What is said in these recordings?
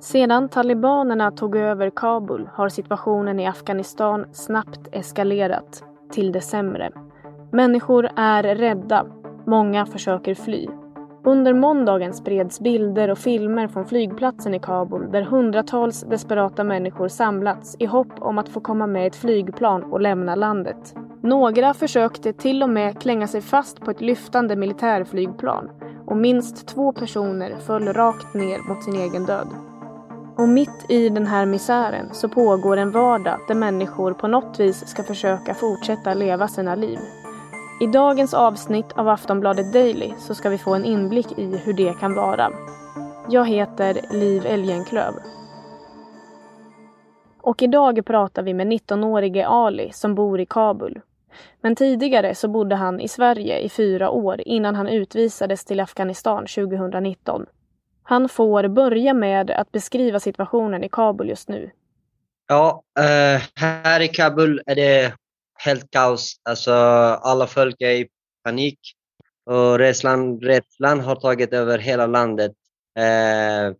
Sedan talibanerna tog över Kabul har situationen i Afghanistan snabbt eskalerat till det sämre. Människor är rädda. Många försöker fly. Under måndagen spreds bilder och filmer från flygplatsen i Kabul där hundratals desperata människor samlats i hopp om att få komma med ett flygplan och lämna landet. Några försökte till och med klänga sig fast på ett lyftande militärflygplan och minst två personer föll rakt ner mot sin egen död. Och mitt i den här misären så pågår en vardag där människor på något vis ska försöka fortsätta leva sina liv. I dagens avsnitt av Aftonbladet Daily så ska vi få en inblick i hur det kan vara. Jag heter Liv Elgenklöv. Och idag pratar vi med 19-årige Ali som bor i Kabul. Men tidigare så bodde han i Sverige i fyra år innan han utvisades till Afghanistan 2019. Han får börja med att beskriva situationen i Kabul just nu. Ja, eh, här i Kabul är det helt kaos. Alltså, alla folk är i panik och rädslan, rädslan har tagit över hela landet. Eh,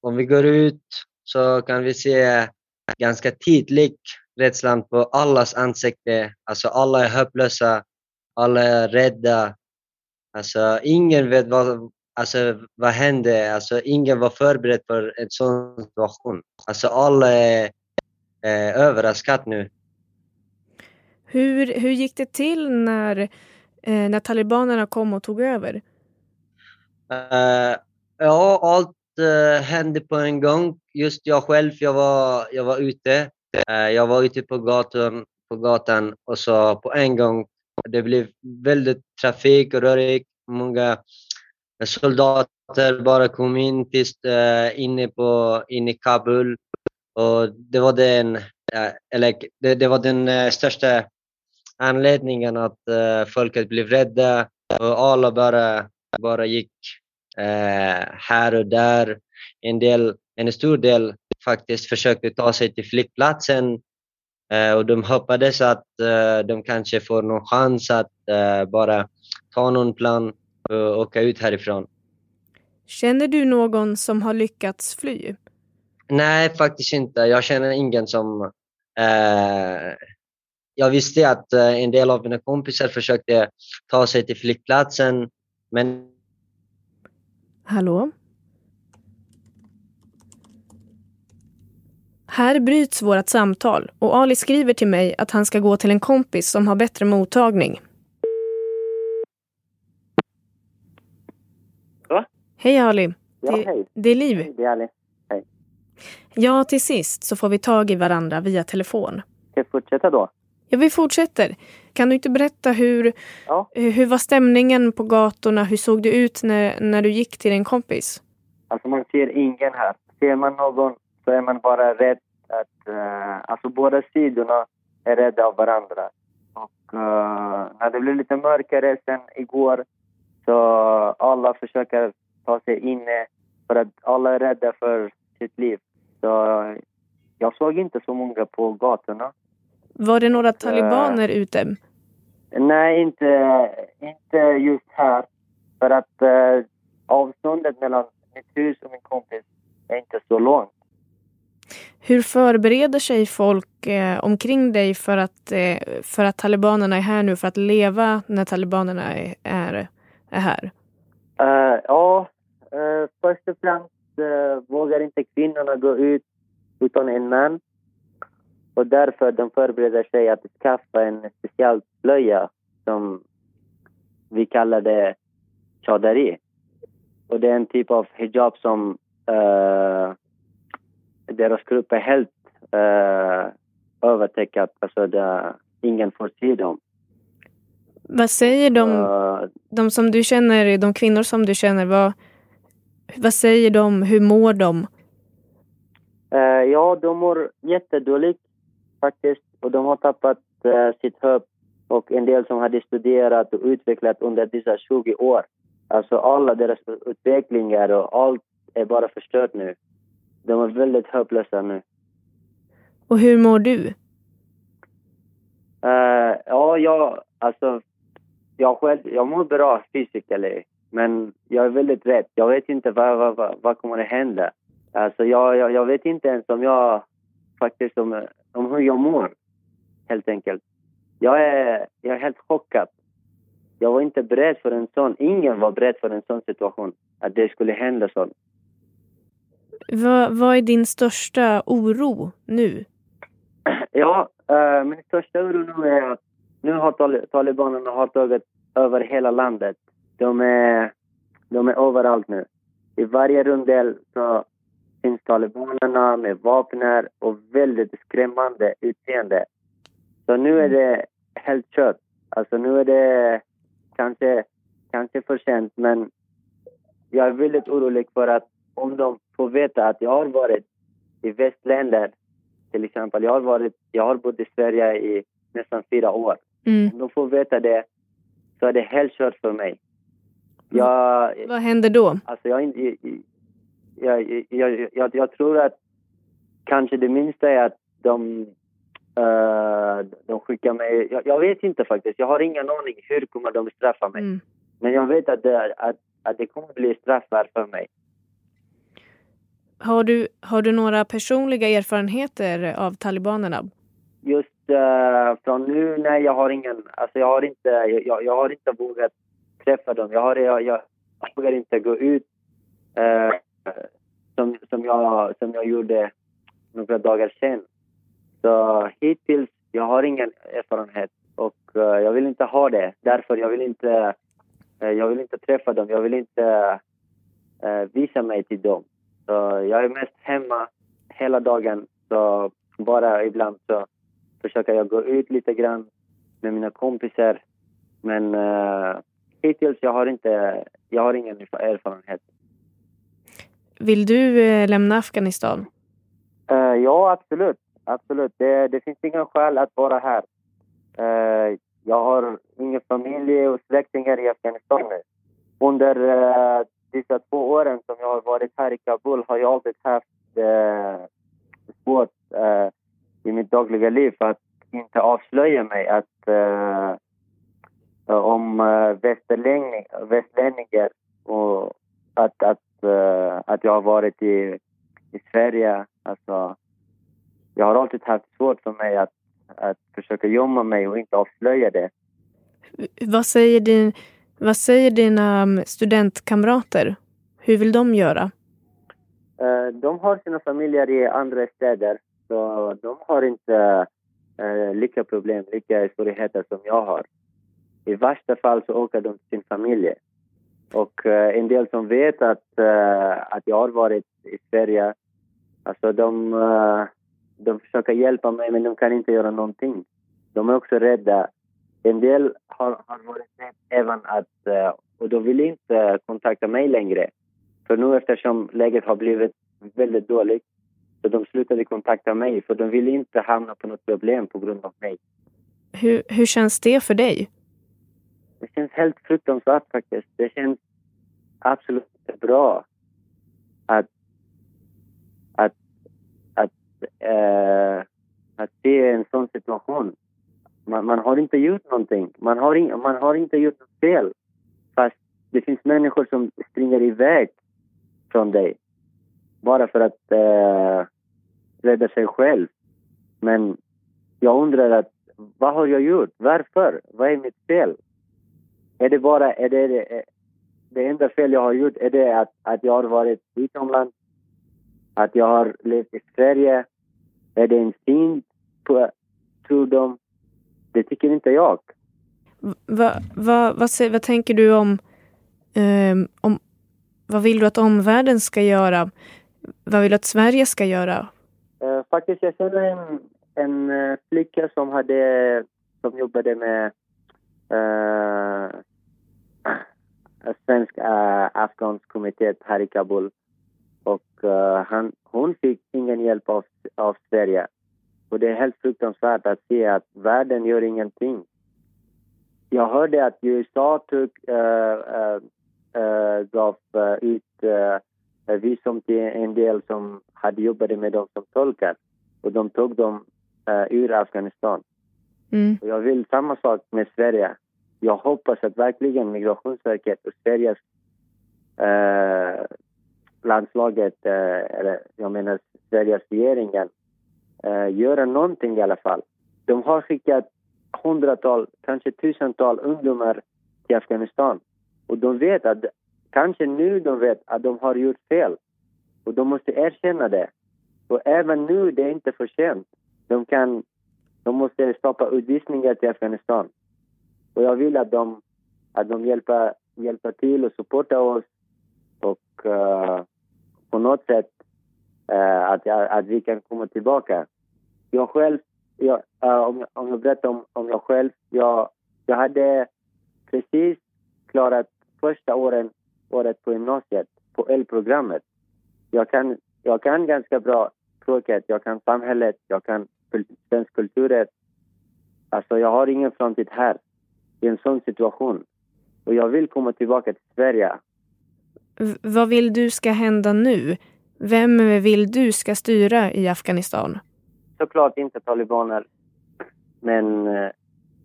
om vi går ut så kan vi se ganska tydligt rädslan på allas ansikte. Alltså alla är hopplösa, alla är rädda. Alltså ingen vet vad, alltså, vad hände. Alltså ingen var förberedd för en sån situation. Alltså alla är eh, överraskade nu. Hur, hur gick det till när, eh, när talibanerna kom och tog över? Uh, ja, allt uh, hände på en gång. Just jag själv, jag var, jag var ute. Eh, jag var ute på gatan, på gatan och så på en gång, det blev väldigt trafik och rörigt. Många soldater bara kom in tills eh, inne, på, inne i Kabul. Och det var den, eh, eller det, det var den största anledningen att uh, folket blev rädda och alla bara, bara gick uh, här och där. En, del, en stor del faktiskt försökte ta sig till flygplatsen uh, och de hoppades att de kanske får någon chans att bara ta någon plan och åka ut härifrån. Känner du någon som har lyckats fly? Nej, faktiskt inte. Jag känner ingen som jag visste att eh, en del av mina kompisar försökte ta sig till flygplatsen, men... Hallå? Här bryts vårt samtal och Ali skriver till mig att han ska gå till en kompis som har bättre mottagning. Va? Hej Ali. Ja, det, hej. det är Liv. Hej, det är Ali. Hej. Ja, till sist så får vi tag i varandra via telefon. Ska jag fortsätta då? Ja, vi fortsätter. Kan du inte berätta hur, Ja. hur var stämningen på gatorna? Hur såg det ut när, när du gick till din kompis? Alltså man ser ingen här. Ser man någon så är man bara rädd att... Uh, alltså båda sidorna är rädda av varandra. Och uh, när det blev lite mörkare sen igår så alla försöker ta sig inne för att alla är rädda för sitt liv. Så jag såg inte så många på gatorna. Var det några talibaner ute? Nej, inte, inte just här. För att eh, avståndet mellan mitt hus och min kompis är inte så långt. Hur förbereder sig folk eh, omkring dig för att, eh, för att talibanerna är här nu, för att leva när talibanerna är, är, är här? Uh, ja, uh, först och främst uh, vågar inte kvinnorna gå ut utan en man. Och därför de förbereder sig att skaffa en speciell blöja som vi kallar det chadari. Och det är en typ av hijab som uh, deras grupp är helt uh, övertäckat. Alltså det, ingen får se dem. Vad säger de, Uh, de som du känner, de kvinnor som du känner, vad, vad säger de, hur mår de? uh, ja, de mår jättedåligt faktiskt. Och de har tappat uh, sitt hopp. Och en del som hade studerat och utvecklat under dessa 20 år. Alltså alla deras utvecklingar och allt är bara förstört nu. De är väldigt hopplösa nu. Och hur mår du? Uh, ja, jag, alltså, jag själv, jag mår bra fysiskt, men jag är väldigt rädd. Jag vet inte vad, vad, vad, vad kommer att hända. Alltså jag, jag, jag vet inte ens om jag faktiskt om, om hur jag mår, helt enkelt. Jag är, jag är helt chockad. Jag var inte beredd för en sån, ingen var beredd för en sån situation, att det skulle hända så. Vad, vad är din största oro nu? Ja, eh, min största oro nu är att nu har tal talibanerna har tagit över hela landet. De är, de är överallt nu. I varje rundel så finns talibanerna med vapen och väldigt skrämmande utseende. Så nu är det helt kört. Alltså nu är det kanske, kanske för sent, men jag är väldigt orolig för att om de får veta att jag har varit i västländer, till exempel. Jag har, varit, jag har bott i Sverige i nästan fyra år. Mm. Om de får veta det så är det helt kört för mig. Jag, Vad händer då? Alltså jag, jag, jag, jag, jag, tror att kanske det minsta är att de, uh, de skickar mig... Jag, jag, vet inte faktiskt. Jag har ingen aning hur kommer de straffa mig. Mm. Men jag vet att det, att, att det kommer bli straffar för mig. Har du, har du några personliga erfarenheter av talibanerna? Just uh, från nu, nej, jag har ingen. Alltså jag har inte, jag, jag har inte vågat träffa dem. Jag, har, jag, jag, vågar inte gå ut uh, som, som, jag, som jag gjorde några dagar sen. Så hittills, jag har ingen erfarenhet och uh, jag vill inte ha det. Därför jag vill inte, jag vill inte träffa dem. Jag vill inte visa mig till dem. Så jag är mest hemma hela dagen. Så bara ibland så försöker jag gå ut lite grann med mina kompisar. Men uh, hittills jag har inte, jag har ingen erfarenhet. Vill du uh, lämna Afghanistan? Uh, ja, absolut. Absolut. Det, det finns inga skäl att vara här. Uh, jag har ingen familj och släktingar i Afghanistan nu. Under dessa två åren som jag har varit här i Kabul har jag alltid haft eh, svårt eh, i mitt dagliga liv att inte avslöja mig att eh, om eh, västerlänningar och att, att, eh, att jag har varit i, i Sverige. Alltså, jag har alltid haft svårt för mig att, att försöka gömma mig och inte avslöja det. Vad säger din vad säger dina um, studentkamrater? Hur vill de göra? Eh, de har sina familjer i andra städer, så de har inte eh, lika problem, lika svårigheter som jag har. I värsta fall så åker de till sin familj. Och eh, en del som vet att, att jag har varit i Sverige, alltså de, de försöker hjälpa mig men de kan inte göra någonting. De är också rädda en del har, har varit med även att, eh, och de vill inte kontakta mig längre. För nu eftersom läget har blivit väldigt dåligt så de slutade kontakta mig för de vill inte hamna på något problem på grund av mig. Hur, hur känns det för dig? Det känns helt fruktansvärt faktiskt. Det känns absolut bra att, att, att, äh, att se en sån situation. Man, man, har inte gjort någonting. Man har, in, man har inte gjort något fel. Fast det finns människor som springer iväg från dig. Bara för att eh, rädda sig själv. Men jag undrar att vad har jag gjort? Varför? Vad är mitt fel? Är det bara, är det, det, det enda fel jag har gjort är det att, att jag har varit utomlands? Att jag har levt i Sverige? Är det en synd? Tror de? Det tycker inte jag. Va, va, vad, vad tänker du om, um, om... Vad vill du att omvärlden ska göra? Vad vill du att Sverige ska göra? Uh, faktiskt, jag känner en, en uh, flicka som, hade, som jobbade med uh, svensk uh, afghansk kommitté här i Kabul. Och uh, han, hon fick ingen hjälp av, av Sverige. Och det är helt fruktansvärt att se att världen gör ingenting. Jag hörde att USA tog, äh, äh, gav ut äh, visum till en del som hade jobbat med dem som tolkar. Och de tog dem äh, ur Afghanistan. Mm. Jag vill samma sak med Sverige. Jag hoppas att verkligen Migrationsverket och Sveriges landslaget, eller jag menar Sveriges regeringen, eh, göra någonting i alla fall. De har skickat hundratal, kanske tusental ungdomar till Afghanistan. Och de vet att, kanske nu de vet att de har gjort fel. Och de måste erkänna det. Och även nu, det är inte för sent. De, kan, de måste stoppa utvisningar till Afghanistan. Och jag vill att de, att de hjälper, hjälper till och supportar oss och uh, på något sätt uh, att, att vi kan komma tillbaka. Jag själv, jag, äh, om, jag, om jag berättar om, om jag själv, jag, jag hade precis klarat första åren, året på gymnasiet, på L-programmet. Jag kan, jag kan ganska bra språket, jag kan samhället, jag kan svensk kultur. Alltså jag har ingen framtid här i en sån situation. Och jag vill komma tillbaka till Sverige. V vad vill du ska hända nu? Vem vill du ska styra i Afghanistan? Såklart inte talibaner. Men eh,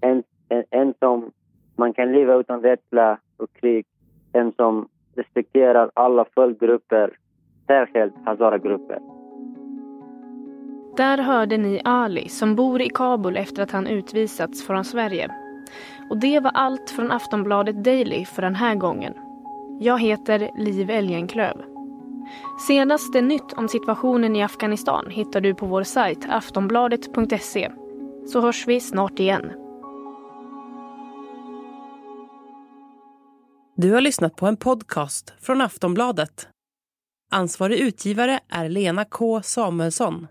en, en, en som man kan leva utan rädsla och krig. En som respekterar alla folkgrupper, särskilt hazara-grupper. Där hörde ni Ali som bor i Kabul efter att han utvisats från Sverige. Och det var allt från Aftonbladet Daily för den här gången. Jag heter Liv Elgenklöv. Senaste nytt om situationen i Afghanistan hittar du på vår sajt aftonbladet.se. Så hörs vi snart igen. Du har lyssnat på en podcast från Aftonbladet. Ansvarig utgivare är Lena K Samuelsson.